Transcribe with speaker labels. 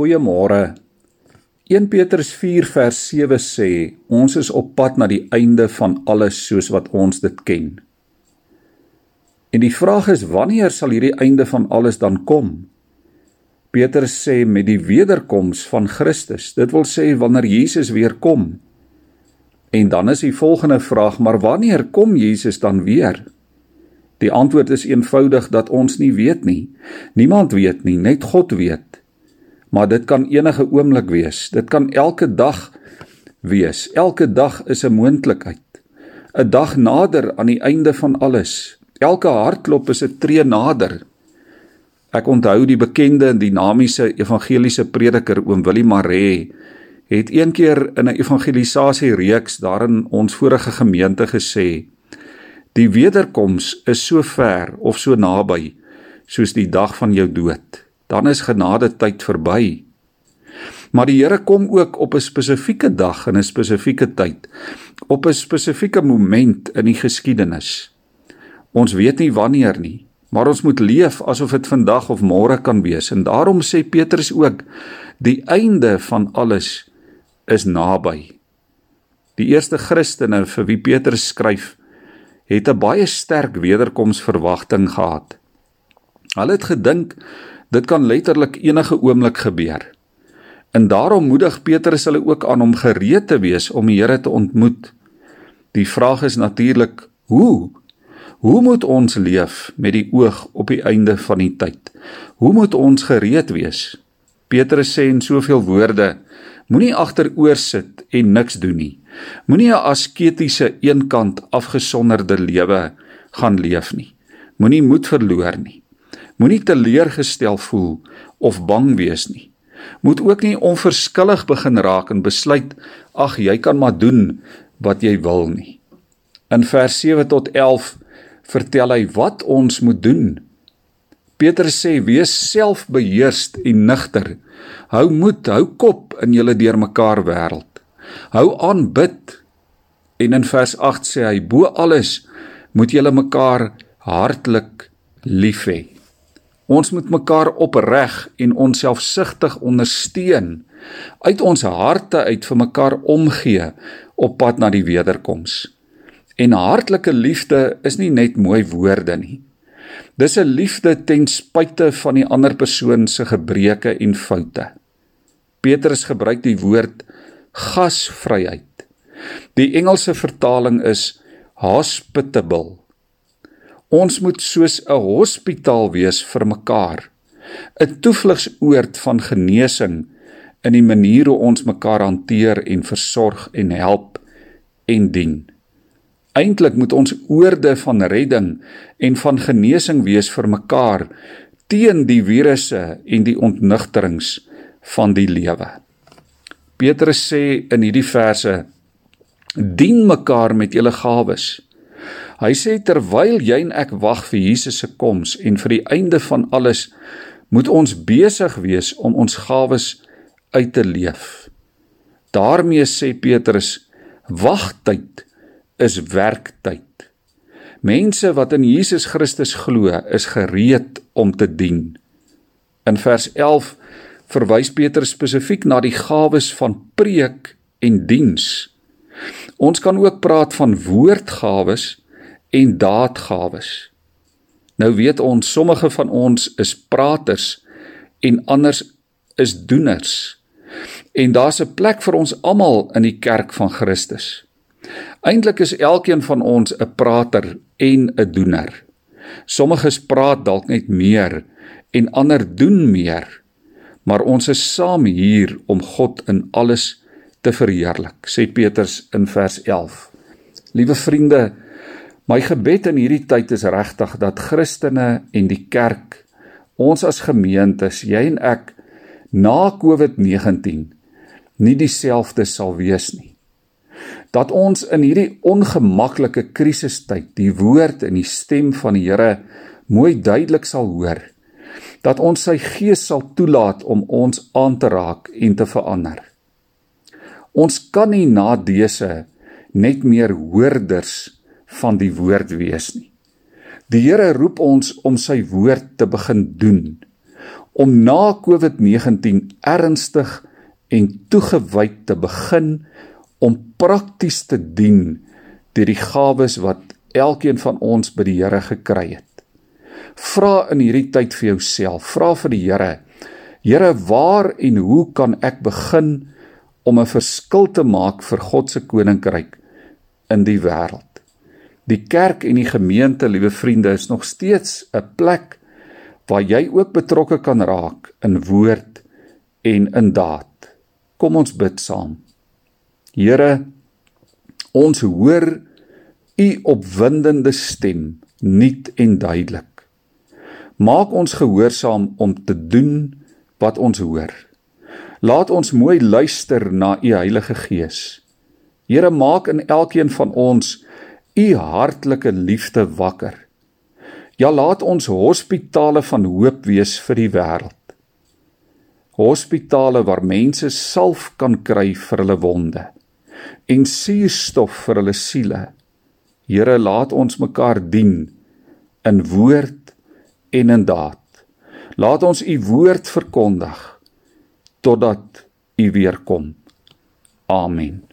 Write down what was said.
Speaker 1: Goeiemôre. 1 Petrus 4 vers 7 sê ons is op pad na die einde van alles soos wat ons dit ken. En die vraag is wanneer sal hierdie einde van alles dan kom? Petrus sê met die wederkoms van Christus. Dit wil sê wanneer Jesus weer kom. En dan is die volgende vraag, maar wanneer kom Jesus dan weer? Die antwoord is eenvoudig dat ons nie weet nie. Niemand weet nie, net God weet maar dit kan enige oomblik wees. Dit kan elke dag wees. Elke dag is 'n moontlikheid. 'n Dag nader aan die einde van alles. Elke hartklop is 'n tree nader. Ek onthou die bekende en dinamiese evangeliese prediker oom Willie Maree het een keer in 'n evangelisasie reeks daarin ons vorige gemeente gesê: Die wederkoms is so ver of so naby soos die dag van jou dood dan is genade tyd verby. Maar die Here kom ook op 'n spesifieke dag en 'n spesifieke tyd, op 'n spesifieke moment in die geskiedenis. Ons weet nie wanneer nie, maar ons moet leef asof dit vandag of môre kan wees en daarom sê Petrus ook die einde van alles is naby. Die eerste Christene vir wie Petrus skryf, het 'n baie sterk wederkomsverwagting gehad. Hulle het gedink Dit kan letterlik enige oomblik gebeur. En daarom moedig Petrus hulle ook aan om gereed te wees om die Here te ontmoet. Die vraag is natuurlik: hoe? Hoe moet ons leef met die oog op die einde van die tyd? Hoe moet ons gereed wees? Petrus sê in soveel woorde: Moenie agteroor sit en niks doen nie. Moenie 'n asketiese eenkant afgesonderde lewe gaan leef nie. Moenie moed verloor nie. Moenie teleurgestel voel of bang wees nie. Moet ook nie onverskillig begin raak en besluit ag jy kan maar doen wat jy wil nie. In vers 7 tot 11 vertel hy wat ons moet doen. Petrus sê wees selfbeheerst en nigter. Hou moed, hou kop in julle deurmekaar wêreld. Hou aan bid. En in vers 8 sê hy bo alles moet julle mekaar hartlik lief hê. Ons moet mekaar opreg en onselfsugtig ondersteun uit ons harte uit vir mekaar omgee op pad na die wederkoms. En hartlike liefde is nie net mooi woorde nie. Dis 'n liefde ten spyte van die ander persoon se gebreke en foute. Petrus gebruik die woord gasvryheid. Die Engelse vertaling is hospitable Ons moet soos 'n hospitaal wees vir mekaar. 'n Toevlugsoord van genesing in die manier hoe ons mekaar hanteer en versorg en help en dien. Eintlik moet ons oorde van redding en van genesing wees vir mekaar teen die virusse en die ontnigterings van die lewe. Petrus sê in hierdie verse: Dien mekaar met julle gawes. Hy sê terwyl jy en ek wag vir Jesus se koms en vir die einde van alles, moet ons besig wees om ons gawes uit te leef. daarmee sê Petrus, wagtyd is werktyd. Mense wat in Jesus Christus glo, is gereed om te dien. In vers 11 verwys Petrus spesifiek na die gawes van preek en diens. Ons kan ook praat van woordgawes en daadgawes. Nou weet ons sommige van ons is praters en anders is doeners. En daar's 'n plek vir ons almal in die kerk van Christus. Eintlik is elkeen van ons 'n prater en 'n doener. Sommiges praat dalk net meer en ander doen meer. Maar ons is saam hier om God in alles te verheerlik, sê Petrus in vers 11. Liewe vriende, My gebed in hierdie tyd is regtig dat Christene en die kerk, ons as gemeentes, jy en ek na COVID-19 nie dieselfde sal wees nie. Dat ons in hierdie ongemaklike krisistyd die woord en die stem van die Here mooi duidelik sal hoor. Dat ons sy gees sal toelaat om ons aan te raak en te verander. Ons kan nie na dese net meer hoorders van die woord wees nie. Die Here roep ons om sy woord te begin doen, om na COVID-19 ernstig en toegewyd te begin om prakties te dien deur die gawes wat elkeen van ons by die Here gekry het. Vra in hierdie tyd vir jouself, vra vir die Here: Here, waar en hoe kan ek begin om 'n verskil te maak vir God se koninkryk in die wêreld? Die kerk en die gemeente, liewe vriende, is nog steeds 'n plek waar jy ook betrokke kan raak in woord en in daad. Kom ons bid saam. Here, ons hoor u opwindende stem nuut en duidelik. Maak ons gehoorsaam om te doen wat ons hoor. Laat ons mooi luister na u Heilige Gees. Here, maak in elkeen van ons u hartlike liefde wakker. Ja, laat ons hospitale van hoop wees vir die wêreld. Hospitale waar mense salf kan kry vir hulle wonde en suurstof vir hulle siele. Here, laat ons mekaar dien in woord en in daad. Laat ons u woord verkondig totdat u weer kom. Amen.